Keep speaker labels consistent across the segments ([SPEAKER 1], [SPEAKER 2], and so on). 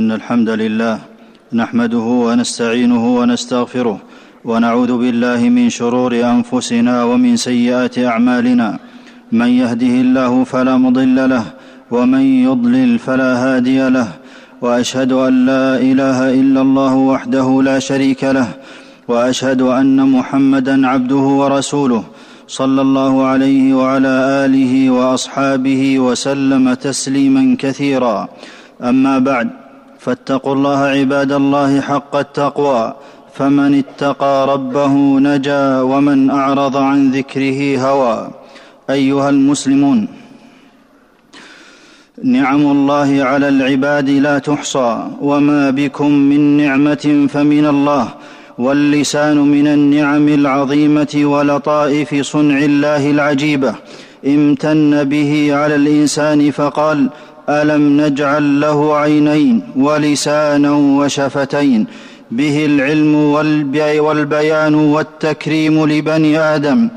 [SPEAKER 1] ان الحمد لله نحمده ونستعينه ونستغفره ونعوذ بالله من شرور انفسنا ومن سيئات اعمالنا من يهده الله فلا مضل له ومن يضلل فلا هادي له واشهد ان لا اله الا الله وحده لا شريك له واشهد ان محمدا عبده ورسوله صلى الله عليه وعلى اله واصحابه وسلم تسليما كثيرا اما بعد فاتقوا الله عباد الله حق التقوى فمن اتقى ربه نجا ومن اعرض عن ذكره هوى ايها المسلمون نعم الله على العباد لا تحصى وما بكم من نعمه فمن الله واللسان من النعم العظيمه ولطائف صنع الله العجيبه امتن به على الانسان فقال الم نجعل له عينين ولسانا وشفتين به العلم والبيان والتكريم لبني ادم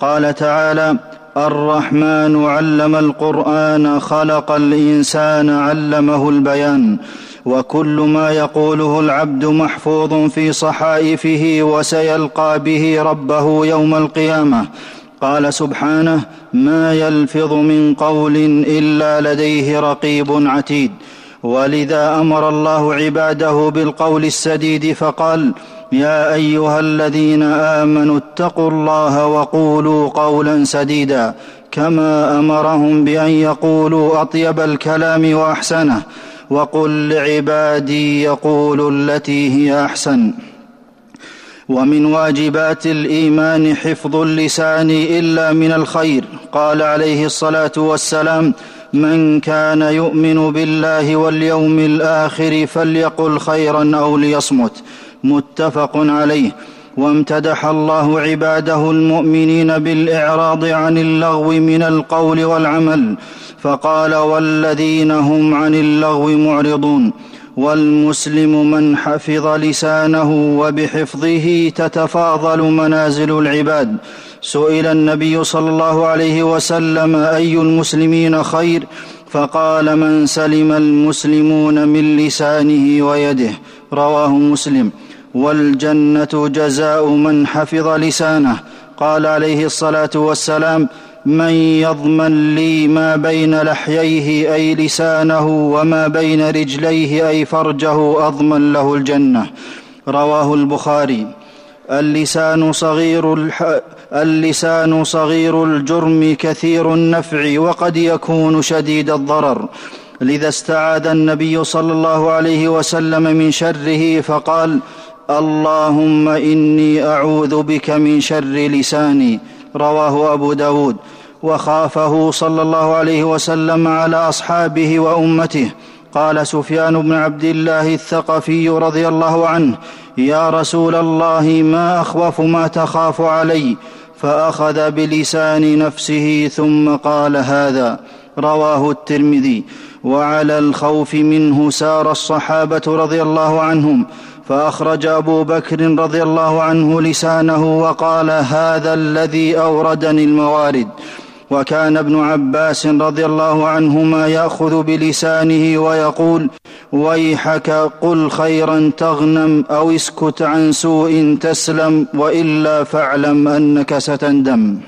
[SPEAKER 1] قال تعالى الرحمن علم القران خلق الانسان علمه البيان وكل ما يقوله العبد محفوظ في صحائفه وسيلقى به ربه يوم القيامه قال سبحانه ما يلفظ من قول الا لديه رقيب عتيد ولذا امر الله عباده بالقول السديد فقال يا ايها الذين امنوا اتقوا الله وقولوا قولا سديدا كما امرهم بان يقولوا اطيب الكلام واحسنه وقل لعبادي يقولوا التي هي احسن ومن واجبات الايمان حفظ اللسان الا من الخير قال عليه الصلاه والسلام من كان يؤمن بالله واليوم الاخر فليقل خيرا او ليصمت متفق عليه وامتدح الله عباده المؤمنين بالاعراض عن اللغو من القول والعمل فقال والذين هم عن اللغو معرضون والمسلم من حفظ لسانه وبحفظه تتفاضل منازل العباد سئل النبي صلى الله عليه وسلم اي المسلمين خير فقال من سلم المسلمون من لسانه ويده رواه مسلم والجنه جزاء من حفظ لسانه قال عليه الصلاه والسلام من يضمن لي ما بين لحييه اي لسانه وما بين رجليه اي فرجه اضمن له الجنه رواه البخاري اللسان صغير الح... اللسان صغير الجرم كثير النفع وقد يكون شديد الضرر لذا استعاذ النبي صلى الله عليه وسلم من شره فقال اللهم اني اعوذ بك من شر لساني رواه ابو داود وخافه صلى الله عليه وسلم على اصحابه وامته قال سفيان بن عبد الله الثقفي رضي الله عنه يا رسول الله ما اخوف ما تخاف علي فاخذ بلسان نفسه ثم قال هذا رواه الترمذي وعلى الخوف منه سار الصحابه رضي الله عنهم فاخرج ابو بكر رضي الله عنه لسانه وقال هذا الذي اوردني الموارد وكان ابن عباس رضي الله عنهما ياخذ بلسانه ويقول ويحك قل خيرا تغنم او اسكت عن سوء تسلم والا فاعلم انك ستندم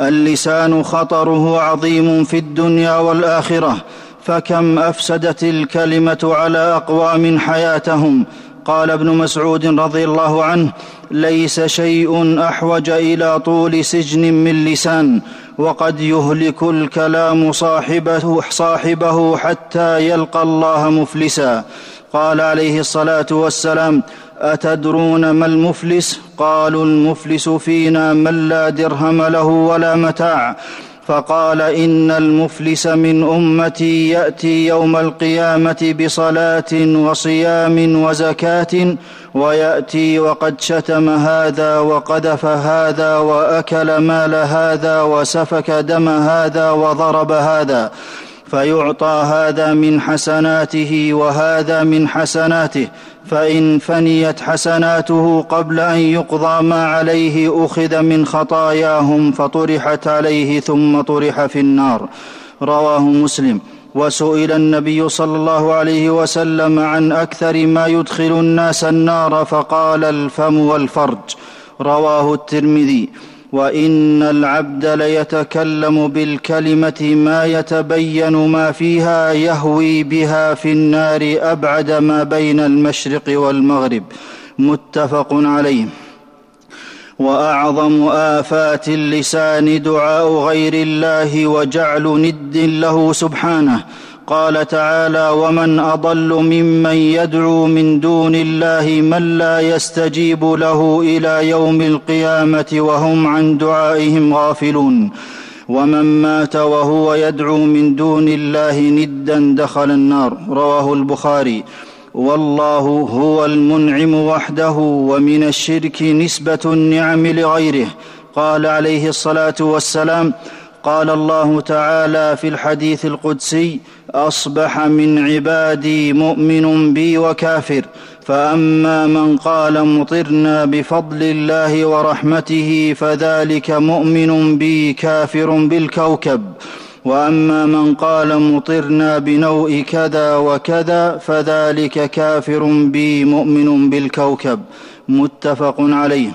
[SPEAKER 1] اللسان خطره عظيم في الدنيا والاخره فكم افسدت الكلمه على اقوام حياتهم قال ابن مسعود رضي الله عنه ليس شيء احوج الى طول سجن من لسان وقد يهلك الكلام صاحبه, صاحبه حتى يلقى الله مفلسا قال عليه الصلاه والسلام اتدرون ما المفلس قالوا المفلس فينا من لا درهم له ولا متاع فقال ان المفلس من امتي ياتي يوم القيامه بصلاه وصيام وزكاه وياتي وقد شتم هذا وقذف هذا واكل مال هذا وسفك دم هذا وضرب هذا فيعطى هذا من حسناته وهذا من حسناته فان فنيت حسناته قبل ان يقضى ما عليه اخذ من خطاياهم فطرحت عليه ثم طرح في النار رواه مسلم وسئل النبي صلى الله عليه وسلم عن اكثر ما يدخل الناس النار فقال الفم والفرج رواه الترمذي وان العبد ليتكلم بالكلمه ما يتبين ما فيها يهوي بها في النار ابعد ما بين المشرق والمغرب متفق عليه واعظم افات اللسان دعاء غير الله وجعل ند له سبحانه قال تعالى ومن اضل ممن يدعو من دون الله من لا يستجيب له الى يوم القيامه وهم عن دعائهم غافلون ومن مات وهو يدعو من دون الله ندا دخل النار رواه البخاري والله هو المنعم وحده ومن الشرك نسبه النعم لغيره قال عليه الصلاه والسلام قال الله تعالى في الحديث القدسي اصبح من عبادي مؤمن بي وكافر فاما من قال مطرنا بفضل الله ورحمته فذلك مؤمن بي كافر بالكوكب واما من قال مطرنا بنوء كذا وكذا فذلك كافر بي مؤمن بالكوكب متفق عليه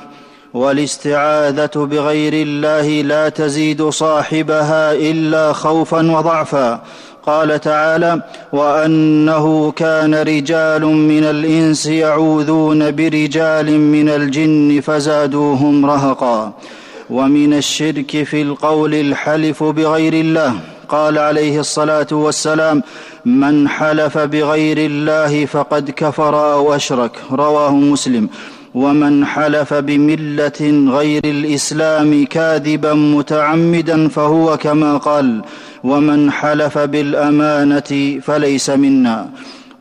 [SPEAKER 1] والاستعاذه بغير الله لا تزيد صاحبها الا خوفا وضعفا قال تعالى وانه كان رجال من الانس يعوذون برجال من الجن فزادوهم رهقا ومن الشرك في القول الحلف بغير الله قال عليه الصلاه والسلام من حلف بغير الله فقد كفر او اشرك رواه مسلم ومن حلف بمله غير الاسلام كاذبا متعمدا فهو كما قال ومن حلف بالامانه فليس منا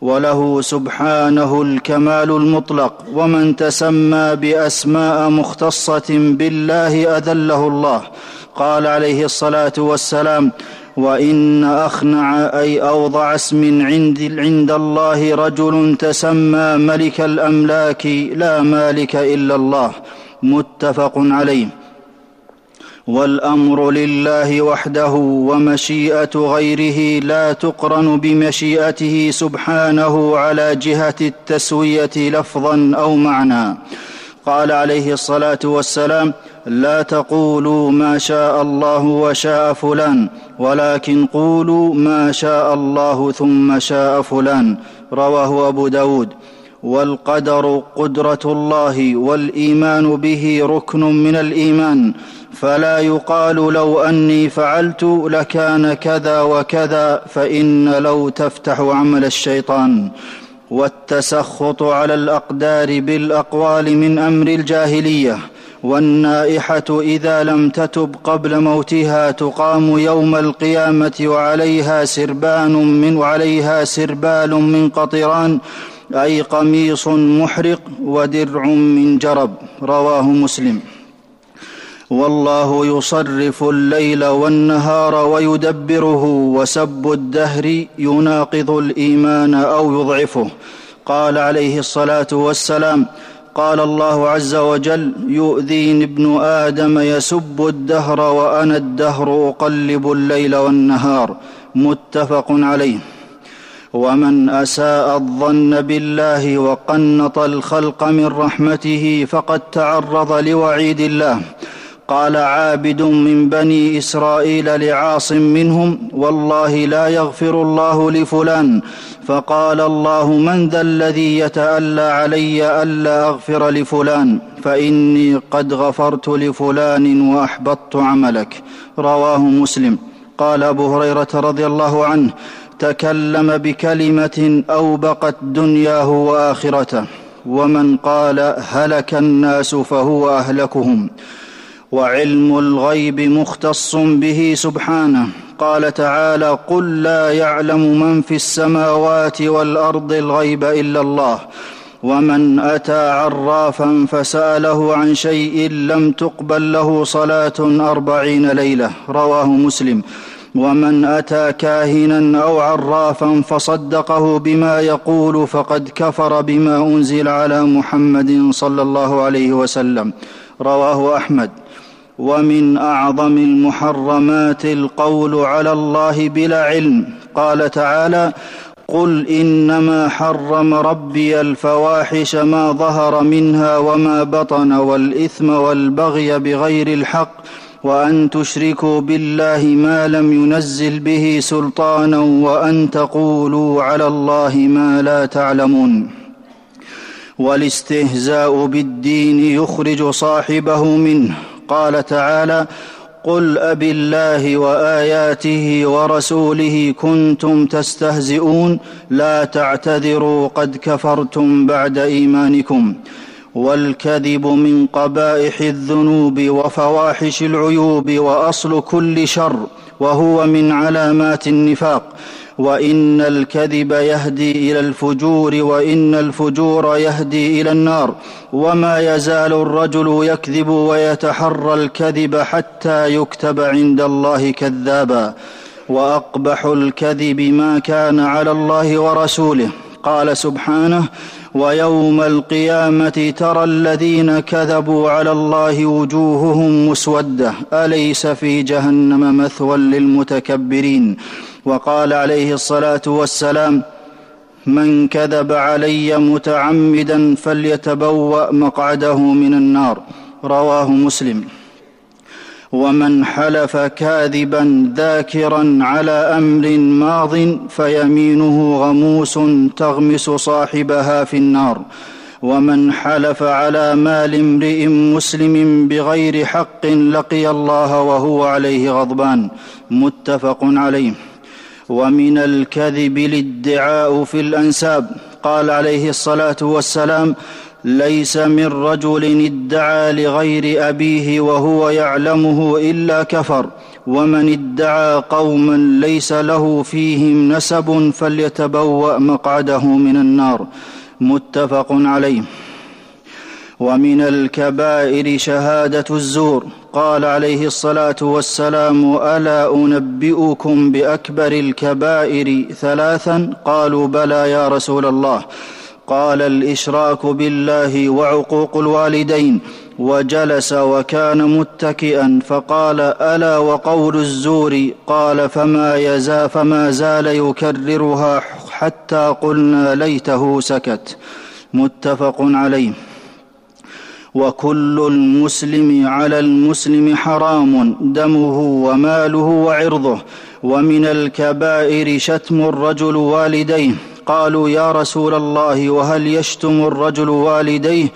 [SPEAKER 1] وله سبحانه الكمال المطلق ومن تسمى باسماء مختصه بالله اذله الله قال عليه الصلاه والسلام وإن أخنع أي أوضع اسم عند, عند الله رجل تسمى ملك الأملاك لا مالك إلا الله متفق عليه والامر لله وحده ومشيئه غيره لا تقرن بمشيئته سبحانه على جهه التسويه لفظا او معنى قال عليه الصلاه والسلام لا تقولوا ما شاء الله وشاء فلان ولكن قولوا ما شاء الله ثم شاء فلان رواه ابو داود والقدر قدره الله والايمان به ركن من الايمان فلا يقال لو اني فعلت لكان كذا وكذا فان لو تفتح عمل الشيطان والتسخط على الاقدار بالاقوال من امر الجاهليه والنائحه اذا لم تتب قبل موتها تقام يوم القيامه وعليها سربان من وعليها سربال من قطران اي قميص محرق ودرع من جرب رواه مسلم والله يصرف الليل والنهار ويدبره وسب الدهر يناقض الايمان او يضعفه قال عليه الصلاه والسلام قال الله عز وجل يؤذيني ابن ادم يسب الدهر وانا الدهر اقلب الليل والنهار متفق عليه ومن اساء الظن بالله وقنط الخلق من رحمته فقد تعرض لوعيد الله قال عابد من بني اسرائيل لعاصم منهم والله لا يغفر الله لفلان فقال الله من ذا الذي يتالى علي الا اغفر لفلان فاني قد غفرت لفلان واحبطت عملك رواه مسلم قال ابو هريره رضي الله عنه تكلم بكلمه اوبقت دنياه واخرته ومن قال هلك الناس فهو اهلكهم وعلم الغيب مختص به سبحانه قال تعالى قل لا يعلم من في السماوات والارض الغيب الا الله ومن اتى عرافا فساله عن شيء لم تقبل له صلاه اربعين ليله رواه مسلم ومن اتى كاهنا او عرافا فصدقه بما يقول فقد كفر بما انزل على محمد صلى الله عليه وسلم رواه احمد ومن اعظم المحرمات القول على الله بلا علم قال تعالى قل انما حرم ربي الفواحش ما ظهر منها وما بطن والاثم والبغي بغير الحق وان تشركوا بالله ما لم ينزل به سلطانا وان تقولوا على الله ما لا تعلمون والاستهزاء بالدين يخرج صاحبه منه قال تعالى قل أبالله وآياته ورسوله كنتم تستهزئون لا تعتذروا قد كفرتم بعد إيمانكم والكذب من قبائح الذنوب وفواحش العيوب وأصل كل شر وهو من علامات النفاق وان الكذب يهدي الى الفجور وان الفجور يهدي الى النار وما يزال الرجل يكذب ويتحرى الكذب حتى يكتب عند الله كذابا واقبح الكذب ما كان على الله ورسوله قال سبحانه ويوم القيامه ترى الذين كذبوا على الله وجوههم مسوده اليس في جهنم مثوى للمتكبرين وقال عليه الصلاه والسلام من كذب علي متعمدا فليتبوا مقعده من النار رواه مسلم ومن حلف كاذبا ذاكرا على امر ماض فيمينه غموس تغمس صاحبها في النار ومن حلف على مال امرئ مسلم بغير حق لقي الله وهو عليه غضبان متفق عليه ومن الكذب الادعاء في الانساب قال عليه الصلاه والسلام ليس من رجل ادعى لغير ابيه وهو يعلمه الا كفر ومن ادعى قوما ليس له فيهم نسب فليتبوا مقعده من النار متفق عليه ومن الكبائر شهاده الزور قال عليه الصلاه والسلام الا انبئكم باكبر الكبائر ثلاثا قالوا بلى يا رسول الله قال الاشراك بالله وعقوق الوالدين وجلس وكان متكئا فقال الا وقول الزور قال فما يزا فما زال يكررها حتى قلنا ليته سكت متفق عليه وكل المسلم على المسلم حرام دمه وماله وعرضه ومن الكبائر شتم الرجل والديه قالوا يا رسول الله وهل يشتم الرجل والديه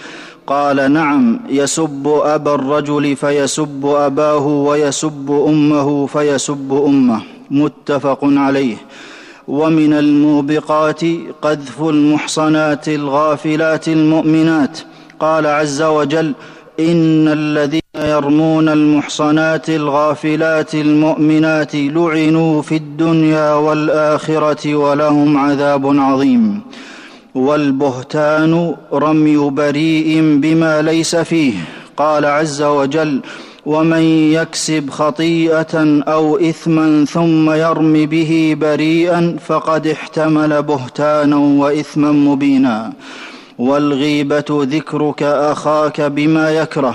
[SPEAKER 1] قال نعم يسب ابا الرجل فيسب اباه ويسب امه فيسب امه متفق عليه ومن الموبقات قذف المحصنات الغافلات المؤمنات قال عز وجل ان الذين يرمون المحصنات الغافلات المؤمنات لعنوا في الدنيا والاخره ولهم عذاب عظيم والبهتان رمي بريء بما ليس فيه قال عز وجل ومن يكسب خطيئه او اثما ثم يرم به بريئا فقد احتمل بهتانا واثما مبينا والغيبه ذكرك اخاك بما يكره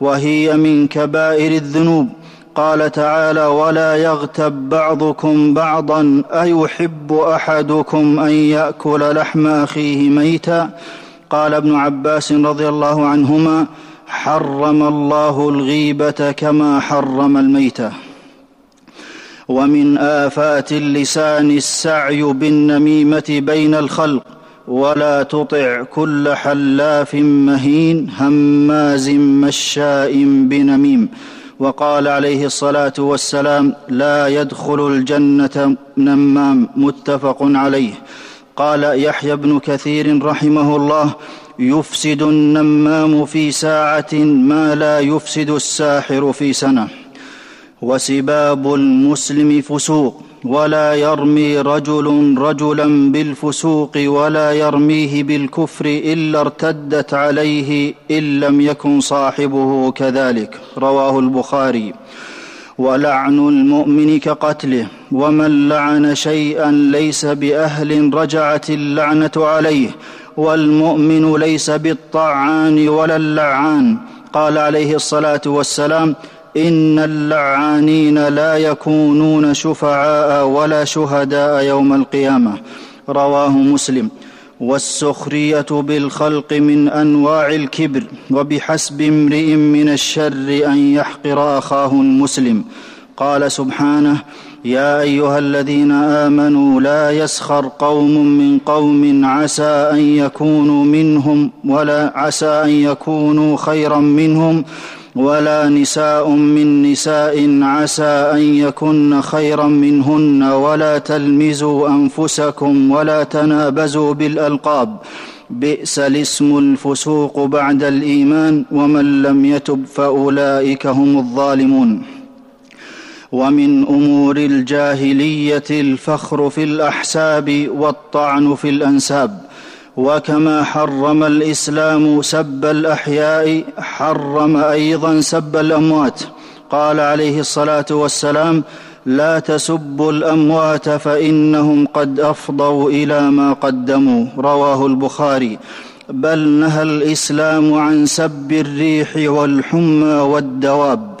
[SPEAKER 1] وهي من كبائر الذنوب قال تعالى ولا يغتب بعضكم بعضا ايحب احدكم ان ياكل لحم اخيه ميتا قال ابن عباس رضي الله عنهما حرم الله الغيبه كما حرم الميته ومن افات اللسان السعي بالنميمه بين الخلق ولا تطع كل حلاف مهين هماز مشاء بنميم وقال عليه الصلاه والسلام لا يدخل الجنه نمام متفق عليه قال يحيى بن كثير رحمه الله يفسد النمام في ساعه ما لا يفسد الساحر في سنه وسباب المسلم فسوق ولا يرمي رجل رجلا بالفسوق ولا يرميه بالكفر الا ارتدت عليه ان لم يكن صاحبه كذلك رواه البخاري ولعن المؤمن كقتله ومن لعن شيئا ليس باهل رجعت اللعنه عليه والمؤمن ليس بالطعان ولا اللعان قال عليه الصلاه والسلام ان اللعانين لا يكونون شفعاء ولا شهداء يوم القيامه رواه مسلم والسخريه بالخلق من انواع الكبر وبحسب امرئ من الشر ان يحقر اخاه المسلم قال سبحانه يا ايها الذين امنوا لا يسخر قوم من قوم عسى ان يكونوا منهم ولا عسى ان يكونوا خيرا منهم ولا نساء من نساء عسى ان يكن خيرا منهن ولا تلمزوا انفسكم ولا تنابزوا بالالقاب بئس الاسم الفسوق بعد الايمان ومن لم يتب فاولئك هم الظالمون ومن امور الجاهليه الفخر في الاحساب والطعن في الانساب وكما حرم الاسلام سب الاحياء حرم ايضا سب الاموات قال عليه الصلاه والسلام لا تسبوا الاموات فانهم قد افضوا الى ما قدموا رواه البخاري بل نهى الاسلام عن سب الريح والحمى والدواب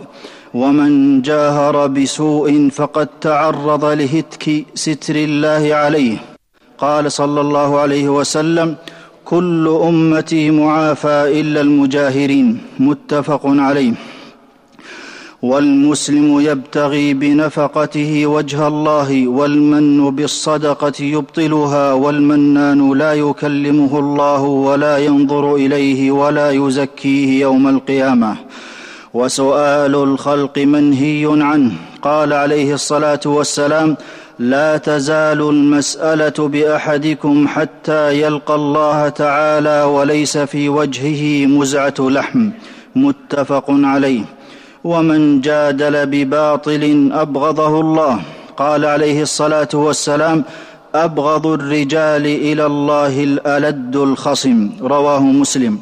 [SPEAKER 1] ومن جاهر بسوء فقد تعرض لهتك ستر الله عليه قال صلى الله عليه وسلم كل امتي معافى الا المجاهرين متفق عليه والمسلم يبتغي بنفقته وجه الله والمن بالصدقه يبطلها والمنان لا يكلمه الله ولا ينظر اليه ولا يزكيه يوم القيامه وسؤال الخلق منهي عنه قال عليه الصلاه والسلام لا تزال المساله باحدكم حتى يلقى الله تعالى وليس في وجهه مزعه لحم متفق عليه ومن جادل بباطل ابغضه الله قال عليه الصلاه والسلام ابغض الرجال الى الله الالد الخصم رواه مسلم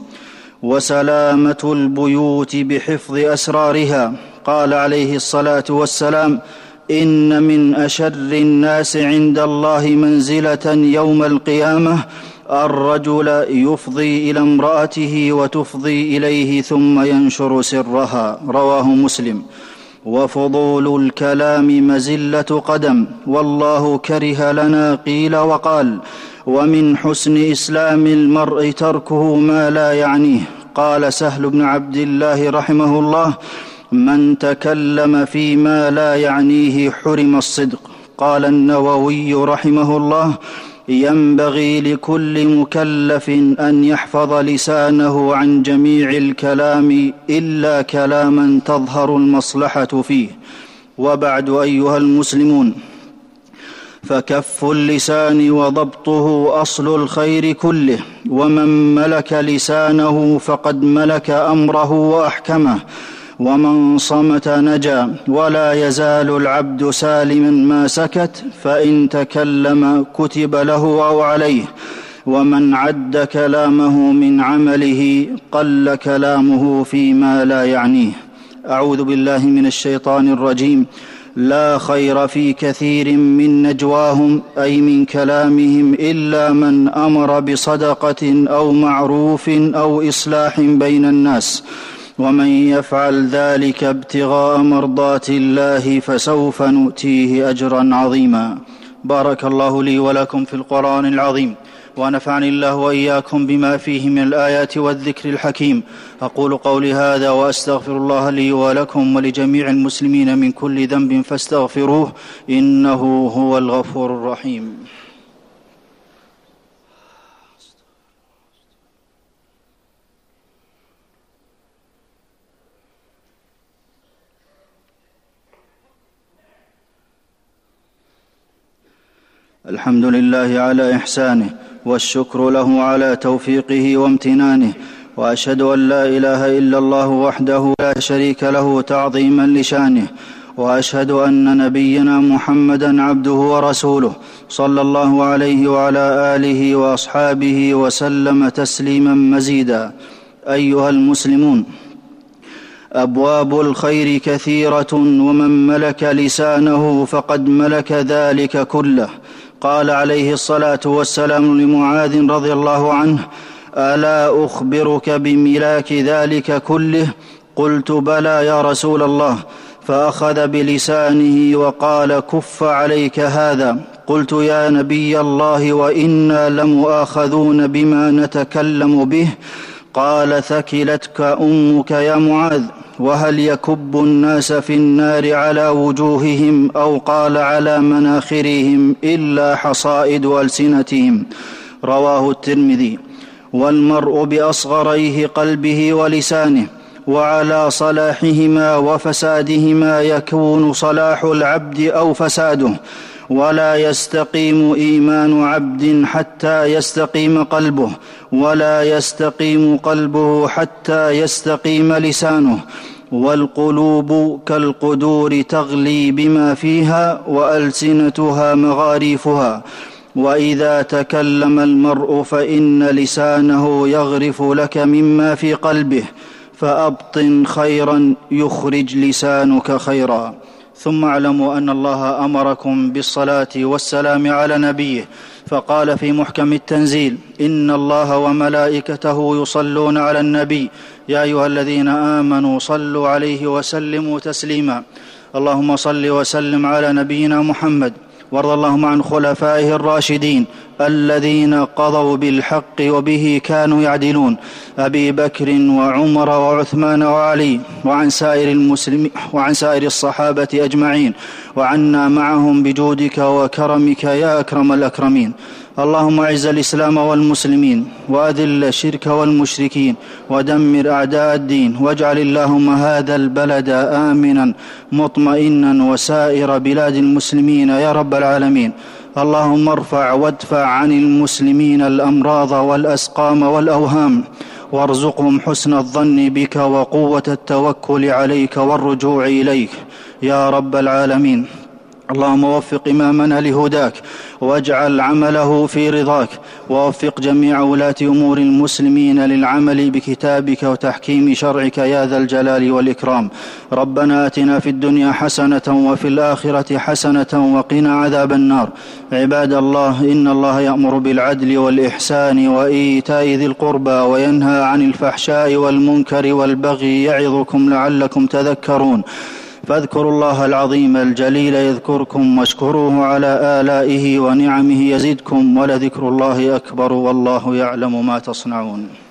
[SPEAKER 1] وسلامه البيوت بحفظ اسرارها قال عليه الصلاه والسلام ان من اشر الناس عند الله منزله يوم القيامه الرجل يفضي الى امراته وتفضي اليه ثم ينشر سرها رواه مسلم وفضول الكلام مزله قدم والله كره لنا قيل وقال ومن حسن اسلام المرء تركه ما لا يعنيه قال سهل بن عبد الله رحمه الله من تكلم فيما لا يعنيه حرم الصدق قال النووي رحمه الله ينبغي لكل مكلف ان يحفظ لسانه عن جميع الكلام الا كلاما تظهر المصلحه فيه وبعد ايها المسلمون فكف اللسان وضبطه اصل الخير كله ومن ملك لسانه فقد ملك امره واحكمه ومن صمت نجا ولا يزال العبد سالما ما سكت فان تكلم كتب له او عليه ومن عد كلامه من عمله قل كلامه فيما لا يعنيه اعوذ بالله من الشيطان الرجيم لا خير في كثير من نجواهم اي من كلامهم الا من امر بصدقه او معروف او اصلاح بين الناس ومن يفعل ذلك ابتغاء مرضات الله فسوف نؤتيه اجرا عظيما بارك الله لي ولكم في القران العظيم ونفعني الله واياكم بما فيه من الايات والذكر الحكيم اقول قولي هذا واستغفر الله لي ولكم ولجميع المسلمين من كل ذنب فاستغفروه انه هو الغفور الرحيم الحمد لله على احسانه والشكر له على توفيقه وامتنانه واشهد ان لا اله الا الله وحده لا شريك له تعظيما لشانه واشهد ان نبينا محمدا عبده ورسوله صلى الله عليه وعلى اله واصحابه وسلم تسليما مزيدا ايها المسلمون ابواب الخير كثيره ومن ملك لسانه فقد ملك ذلك كله قال عليه الصلاه والسلام لمعاذ رضي الله عنه الا اخبرك بملاك ذلك كله قلت بلى يا رسول الله فاخذ بلسانه وقال كف عليك هذا قلت يا نبي الله وانا لمؤاخذون بما نتكلم به قال ثكلتك امك يا معاذ وهل يكب الناس في النار على وجوههم او قال على مناخرهم الا حصائد السنتهم رواه الترمذي والمرء باصغريه قلبه ولسانه وعلى صلاحهما وفسادهما يكون صلاح العبد او فساده ولا يستقيم ايمان عبد حتى يستقيم قلبه ولا يستقيم قلبه حتى يستقيم لسانه والقلوب كالقدور تغلي بما فيها والسنتها مغاريفها واذا تكلم المرء فان لسانه يغرف لك مما في قلبه فابطن خيرا يخرج لسانك خيرا ثم اعلموا ان الله امركم بالصلاه والسلام على نبيه فقال في محكم التنزيل ان الله وملائكته يصلون على النبي يا ايها الذين امنوا صلوا عليه وسلموا تسليما اللهم صل وسلم على نبينا محمد وارض اللهم عن خلفائه الراشدين الذين قضوا بالحق وبه كانوا يعدلون ابي بكر وعمر وعثمان وعلي وعن سائر المسلمين وعن سائر الصحابه اجمعين وعنا معهم بجودك وكرمك يا اكرم الاكرمين اللهم اعز الاسلام والمسلمين واذل الشرك والمشركين ودمر اعداء الدين واجعل اللهم هذا البلد امنا مطمئنا وسائر بلاد المسلمين يا رب العالمين اللهم ارفع وادفع عن المسلمين الامراض والاسقام والاوهام وارزقهم حسن الظن بك وقوه التوكل عليك والرجوع اليك يا رب العالمين اللهم وفق امامنا لهداك واجعل عمله في رضاك ووفق جميع ولاة أمور المسلمين للعمل بكتابك وتحكيم شرعك يا ذا الجلال والإكرام ربنا آتنا في الدنيا حسنة وفي الآخرة حسنة وقنا عذاب النار عباد الله إن الله يأمر بالعدل والإحسان وإيتاء ذي القربى وينهى عن الفحشاء والمنكر والبغي يعظكم لعلكم تذكرون فاذكروا الله العظيم الجليل يذكركم واشكروه على آلائه ونعمه يزدكم ولذكر الله أكبر والله يعلم ما تصنعون